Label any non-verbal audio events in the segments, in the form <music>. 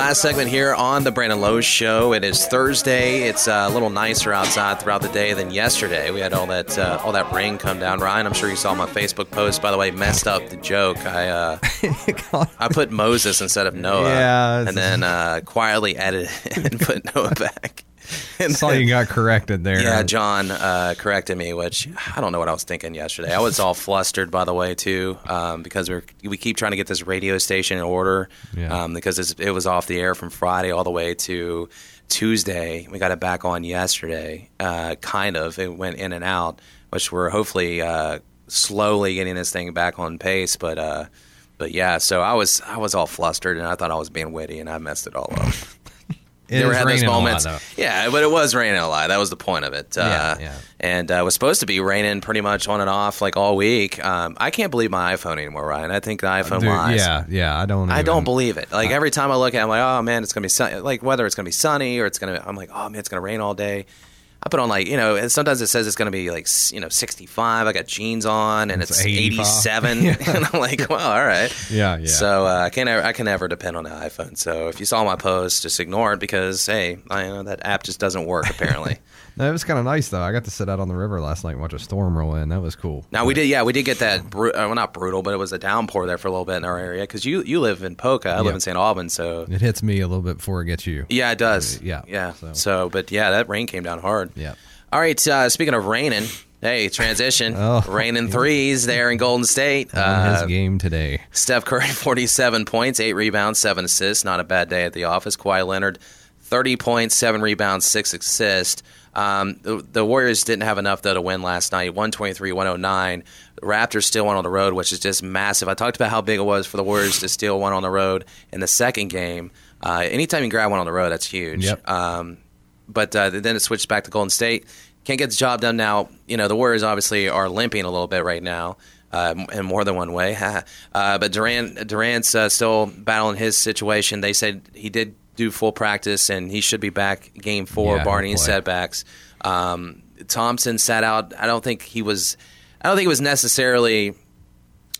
last segment here on the Brandon Lowe Show. It is Thursday. It's uh, a little nicer outside throughout the day than yesterday. We had all that uh, all that rain come down. Ryan, I'm sure you saw my Facebook post. By the way, messed up the joke. I uh, <laughs> I put Moses instead of Noah, Yeah, and then uh, quietly edited <laughs> and put Noah back. <laughs> And Saw you got corrected there. yeah, John uh, corrected me, which I don't know what I was thinking yesterday. I was all flustered, by the way, too, um, because we we keep trying to get this radio station in order Yeah. um, because it's, it was off the air from Friday all the way to Tuesday. We got it back on yesterday, uh, kind of. It went in and out, which we're hopefully uh, slowly getting this thing back on pace, but. Uh, but yeah, so I was I was all flustered and I thought I was being witty and I messed it all up. It You ever is had those raining lot, moments? yeah, but it was raining a lot. That was the point of it. Uh, Yeah, yeah. And uh, it was supposed to be raining pretty much on and off like all week. Um, I can't believe my iPhone anymore, Ryan. I think the iPhone Dude, lies. yeah, yeah. I don't. I even- don't believe it. Like every time I look at it, I'm like, oh man, it's gonna be sunny. Like whether it's gonna be sunny or it's gonna, I'm like, oh man, it's gonna rain all day. I put on like you know, and sometimes it says it's gonna be like you know 65. I got jeans on and It's it's, 85. 87, <laughs> and I'm like, well, all right. Yeah, yeah. So uh, I can never, I can never depend on the iPhone. So if you saw my post, just ignore it because hey, I know that app just doesn't work apparently. <laughs> It was kind of nice though. I got to sit out on the river last night and watch a storm roll in. That was cool. Now we did, yeah, we did get that. Bru- uh, well, not brutal, but it was a downpour there for a little bit in our area because you you live in Poca, I live in St. Albans, so It hits me a little bit before it gets you. yeah, it does. Yeah, yeah. So. so- but yeah, that rain came down hard. Yeah. All right. Uh, speaking of raining, hey, transition, <laughs> Oh. <laughs> raining threes there in Golden State. On Uh, his game today. Steph Curry, <laughs> 47 points, 8 rebounds, 7 assists. Not a bad day at the office. Kawhi Leonard, 30 points, 7 rebounds, 6 assists. Um, the, the Warriors didn't have enough, though, to win last night 123 109. The Raptors still won on the road, which is just massive. I talked about how big it was for the Warriors to steal one on the road in the second game. Uh, anytime you grab one on the road, that's huge. Yep. Um, but uh, then it switched back to Golden State. Can't get the job done now. You know, the Warriors obviously are limping a little bit right now. Uh, in more than one way, <laughs> uh, but Durant Durant's uh, still battling his situation. They said he did do full practice and he should be back game four, Yeah, barring setbacks. Um, Thompson sat out. I don't think he was. I don't think it was necessarily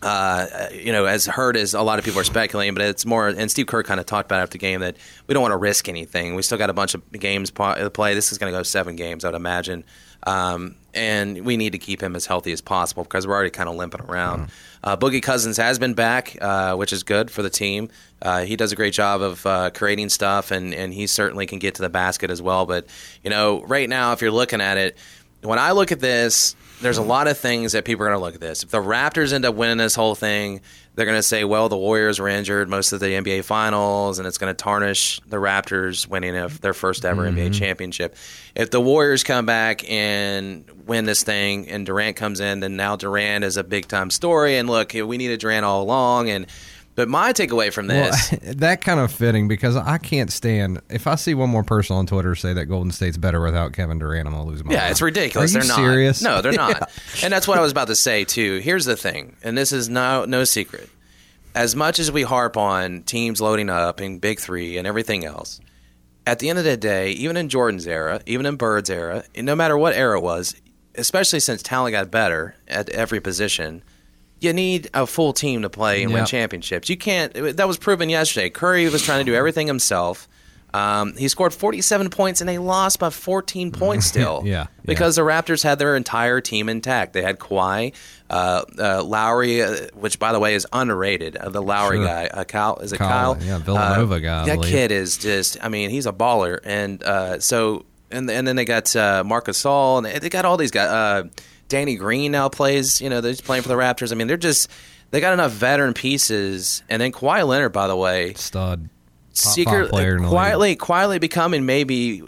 uh, you know, as hurt as a lot of people are speculating, but it's more. And Steve Kerr kind of talked about after the game that we don't want to risk anything. We still got a bunch of games to play. This is going to go seven games, I'd imagine, um, and we need to keep him as healthy as possible because we're already kind of limping around. Uh, Boogie Cousins has been back, uh, which is good for the team. Uh, he does a great job of uh, creating stuff, and and he certainly can get to the basket as well. But you know, right now, if you're looking at it, when I look at this, there's a lot of things that people are going to look at this. If the Raptors end up winning this whole thing, they're going to say, well, the Warriors were injured most of the NBA finals, and it's going to tarnish the Raptors winning their first ever NBA mm-hmm. championship. If the Warriors come back and win this thing, and Durant comes in, then now Durant is a big time story. And look, we needed Durant all along. And but my takeaway from this, Well, <laughs> that kind of fitting because I can't stand if I see one more person on Twitter say that Golden State's better without Kevin Durant, I'm gonna lose my Yeah, mind. it's ridiculous. They're not. serious? No, they're <laughs> not. And that's what I was about to say too. Here's the thing, and this is no no secret. As much as we harp on teams loading up and big three and everything else, at the end of the day, even in Jordan's era, even in Bird's era, no matter what era it was, especially since talent got better at every position, you need a full team to play and win championships. You can't. That was proven yesterday. Curry was trying to do everything himself. Um, he scored 47 points and they lost by 14 <laughs> points still. Yeah, yeah. Because the Raptors had their entire team intact. They had Kawhi, uh, uh, Lowry, uh, which by the way is underrated. Uh, the Lowry Sure. guy, uh, Kyle, is it Kyle, Kyle? yeah, Villanova Uh, guy, That kid is just. I mean, he's a baller. And uh, so, and and then they got uh, Marcus Gasol, and they- they got all these guys. Danny Green now plays. You know, they're playing for the Raptors. I mean, they're just. They got enough veteran pieces, and then Kawhi Leonard, by the way, Stud. Secret player in the quietly quietly becoming maybe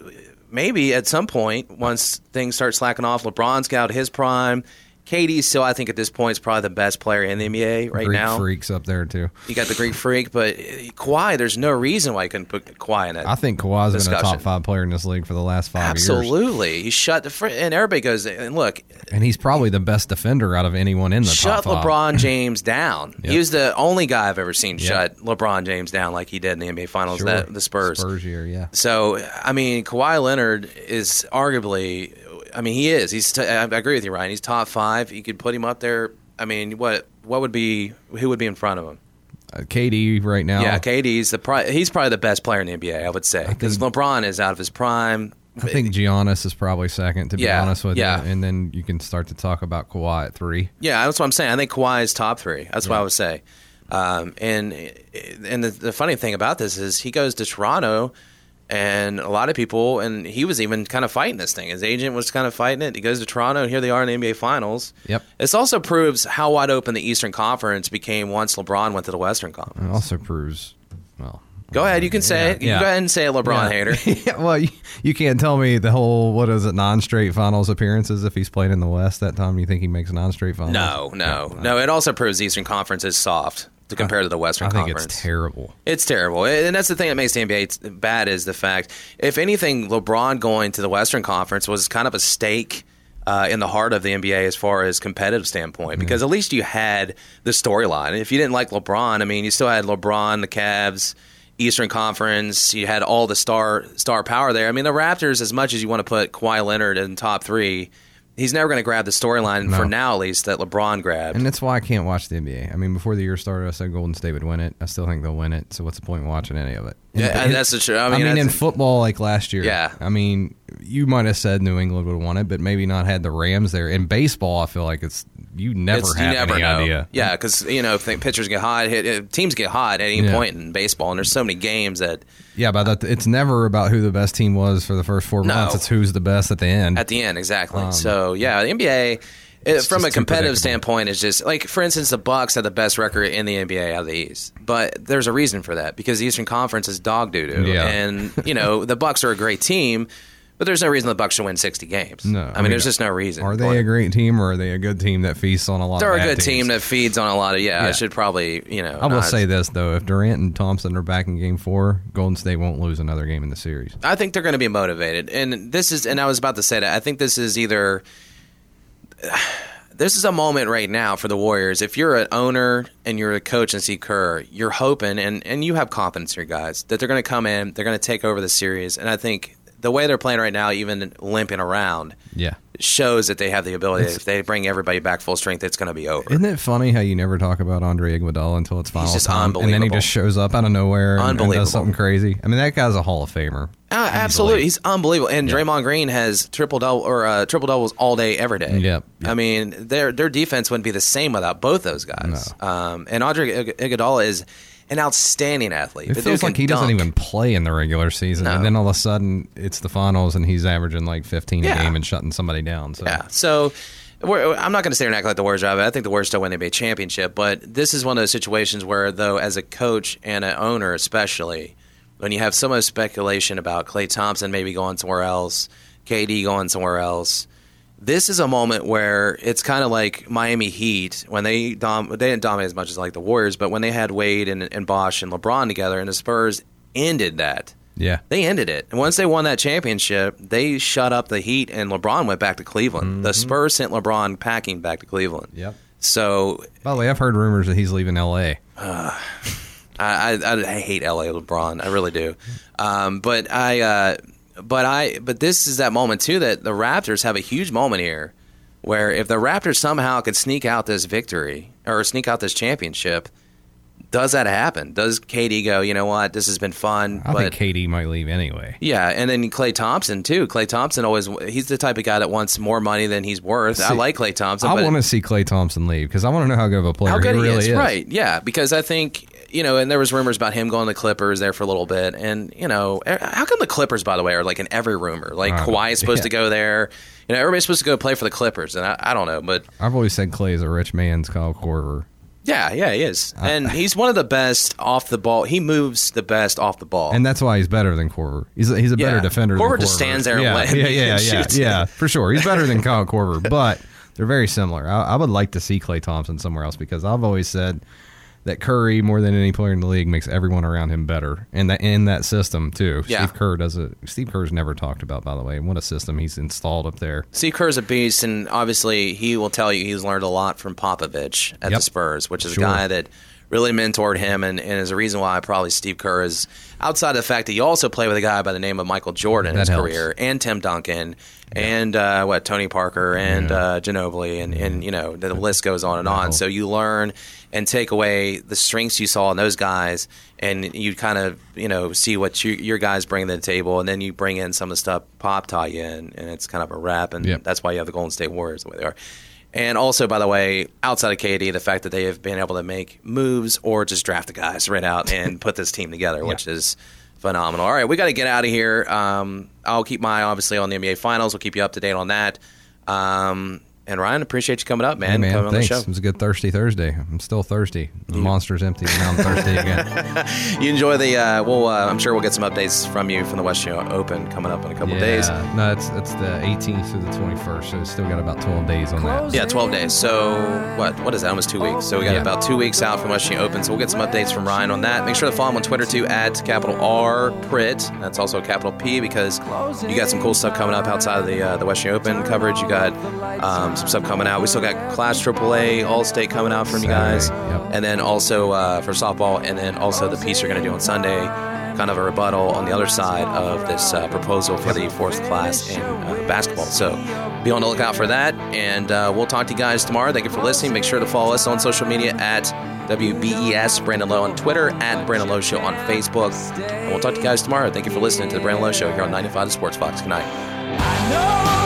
maybe at some point once things start slacking off lebron's got his prime KD's still, I think, at this point, is probably the best player in the NBA right Greek now. freaks up there too. You got the Greek freak, but uh, Kawhi, there's no reason why you couldn't put Kawhi in that. I think Kawhi's been a top five player in this league for the last five years, Absolutely, he shut the fr- and everybody goes and look, and he's probably the best defender out of anyone in the shut top five. LeBron <clears throat> James down. Yep. He was the only guy I've ever seen Yep. shut LeBron James down like he did in the NBA Finals. Sure. That the Spurs. Spurs year, yeah. So I mean, Kawhi Leonard is arguably. I mean, he is. He's. T- I agree with you, Ryan. He's top five. You could put him up there. I mean, what what would be who would be in front of him? Uh, KD right now. Yeah, KD's the pri- he's probably the best player in the NBA. I would say because LeBron is out of his prime. I think Giannis is probably second, to be Yeah, honest with yeah. you. And then you can start to talk about Kawhi at three. Yeah, that's what I'm saying. I think Kawhi is top three. That's what I would say. Um, and and the, the funny thing about this is he goes to Toronto, and a lot of people, and he was even kind of fighting this thing. His agent was kind of fighting it. He goes to Toronto, and here they are in the NBA Finals. Yep. This also proves how wide open the Eastern Conference became once LeBron went to the Western Conference. It also proves, well. Go ahead, you can say it. You Yeah. can go ahead and say it, LeBron hater. <laughs> yeah, well, you, you can't tell me the whole, what is it, non straight finals appearances if he's played in the West that time. You think he makes non straight finals? No, no, no. It also proves the Eastern Conference is soft to compare to the Western I think Conference. it's terrible. It's terrible, and that's the thing that makes the NBA bad is the fact. If anything, LeBron going to the Western Conference was kind of a stake uh, in the heart of the NBA as far as competitive standpoint, because at least you had the storyline. If you didn't like LeBron, I mean, you still had LeBron, the Cavs. Eastern Conference, you had all the star star power there. I mean, the Raptors, as much as you want to put Kawhi Leonard in top three, he's never going to grab the storyline No. for now, at least that LeBron grabbed. And that's why I can't watch the NBA. I mean, before the year started, I said Golden State would win it. I still think they'll win it. So what's the point in watching any of it? Yeah, And- and that's the truth. I I mean, mean, in football, like last year. Yeah. I mean, you might have said New England would have won it, but maybe not had the Rams there. In baseball, I feel like it's you never It's- have you never any know. idea. Yeah, because you know, pitchers get hot, hit, uh, teams get hot at any Yeah. point in baseball, and there's so many games that Yeah, but that, it's never about who the best team was for the first four No. months. It's who's the best at the end. at the end exactly. so yeah, the NBA. It, from a competitive standpoint, is just like, for instance, the Bucks have the best record in the NBA out of the East, but there's a reason for that because the Eastern Conference is dog doo doo, Yeah. and you know the Bucks are a great team, but there's no reason the Bucks should win 60 games. No, I mean, there's just no reason. Are they a great team or are they a good team that feasts on a lot of They're of a good teams? team that feeds on a lot of yeah. I should probably you know. I will not- say this though: if Durant and Thompson are back in Game Four, Golden State won't lose another game in the series. I think they're going to be motivated, and this is. And I was about to say that I think this is either. <sighs> This is a moment right now for the Warriors. If you're an owner and you're a coach and see Kerr, you're hoping and, and you have confidence in your guys that they're going to come in, they're going to take over the series. And I think the way they're playing right now, even limping around, Yeah. shows that they have the ability. if they bring everybody back full strength, it's going to be over. Isn't it funny how you never talk about Andre Iguodala until it's final just time, and then he just shows up out of nowhere and, and does something crazy? I mean, that guy's a Hall of Famer. Ah, absolutely, he's unbelievable. And Draymond Green has triple double or uh, triple doubles all day, every day. Yep. I mean, their their defense wouldn't be the same without both those guys. Um, and Andre Ig- Iguodala is an outstanding athlete. It feels like he doesn't even play in the regular season, No. and then all of a sudden it's the finals, and he's averaging like 15 Yeah. a game and shutting somebody down. So Yeah. So we're, I'm not going to here and act like the Warriors it. I think the Warriors still win the NBA championship, but this is one of those situations where, though, as a coach and an owner, especially when you have so much speculation about Klay Thompson maybe going somewhere else, KD going somewhere else. This is a moment where it's kind of like Miami Heat when they dom- they didn't dominate as much as like the Warriors, but when they had Wade and, and Bosh and LeBron together, and the Spurs ended that. yeah, They ended it. And once they won that championship, they shut up the Heat, and LeBron went back to Cleveland. The Spurs sent LeBron packing back to Cleveland. yep. So By the way, I've heard rumors that he's leaving L.A. <sighs> I, I, I hate LA LeBron. I really do. Um, but I, uh, but I, but this is that moment too that the Raptors have a huge moment here, where if the Raptors somehow could sneak out this victory or sneak out this championship, does that happen? Does KD go? You know what? This has been fun, I but think KD might leave anyway. Yeah, and then Klay Thompson too. Klay Thompson always he's the type of guy that wants more money than he's worth. I like Klay Thompson. I want to see Klay Thompson leave because I want to know how good of a player how good he really is. is. Right? Yeah, because I think you know, and there was rumors about him going to the Clippers there for a little bit, and you know, e- how come the Clippers, by the way, are like in every rumor? Like Uh, Kawhi is supposed yeah. to go there. You know, everybody's supposed to go play for the Clippers, and I, I don't know, but I've always said Klay is a rich man's Kyle Korver. yeah, yeah, he is, and he's one of the best off the ball. He moves the best off the ball. And that's why he's better than Korver. He's a, he's a better Yeah. defender. Korver just stands there and yeah, yeah, yeah, <laughs> yeah, yeah, for sure. He's better than Kyle Korver, but they're very similar. I, I would like to see Klay Thompson somewhere else because I've always said that Curry, more than any player in the league, makes everyone around him better, and that in that system too. Yeah. Steve Kerr does it. Steve Kerr's never talked about, by the way. What a system he's installed up there. Steve Kerr's a beast, and obviously he will tell you he's learned a lot from Popovich at Yep. the Spurs, which is Sure. a guy that really mentored him, and, and is a reason why probably Steve Kerr is outside of the fact that you also play with a guy by the name of Michael Jordan in his helps. career, and Tim Duncan, and uh, what Tony Parker, and uh, Ginobili, and, and you know the list goes on and on. So you learn and take away the strengths you saw in those guys, and you kind of you know see what you, your guys bring to the table, and then you bring in some of the stuff Pop taught you, and, and it's kind of a wrap, and Yep. that's why you have the Golden State Warriors the way they are. And also, by the way, outside of KD, the fact that they have been able to make moves or just draft the guys right out and <laughs> put this team together, which is phenomenal. All right, we got to get out of here. Um, I'll keep my eye, obviously, on the NBA Finals. We'll keep you up to date on that. Um, and Ryan, appreciate you coming up, man. Hey, man, coming on thanks. the show. It was a good thirsty Thursday. I'm still thirsty. The monster's empty. Now I'm thirsty again. <laughs> You enjoy the. Uh, well, uh, I'm sure we'll get some updates from you from the West Show Open coming up in a couple days. Yeah, no, it's it's the 18th through the 21st, so it's still got about 12 days on that. Yeah, 12 days. So what? What is that? Almost two weeks. So we got Yeah. about two weeks out from West Virginia Open. So we'll get some updates from Ryan on that. Make sure to follow him on Twitter too at capital R Prit. That's also capital P because you got some cool stuff coming up outside of the uh, the West Open coverage. You got um, some stuff coming out. We still got Class AAA All State coming out from you guys, yep. and then also uh, for softball, and then also the piece you're going to do on Sunday. Kind of a rebuttal on the other side of this uh, proposal for the fourth class in uh, basketball. So be on the lookout for that. And uh, we'll talk to you guys tomorrow. Thank you for listening. Make sure to follow us on social media at WBES Brandon Lowe on Twitter, at Brandon Lowe Show on Facebook. And we'll talk to you guys tomorrow. Thank you for listening to the Brandon Lowe Show here on 95 The Sports Fox. Good night. I know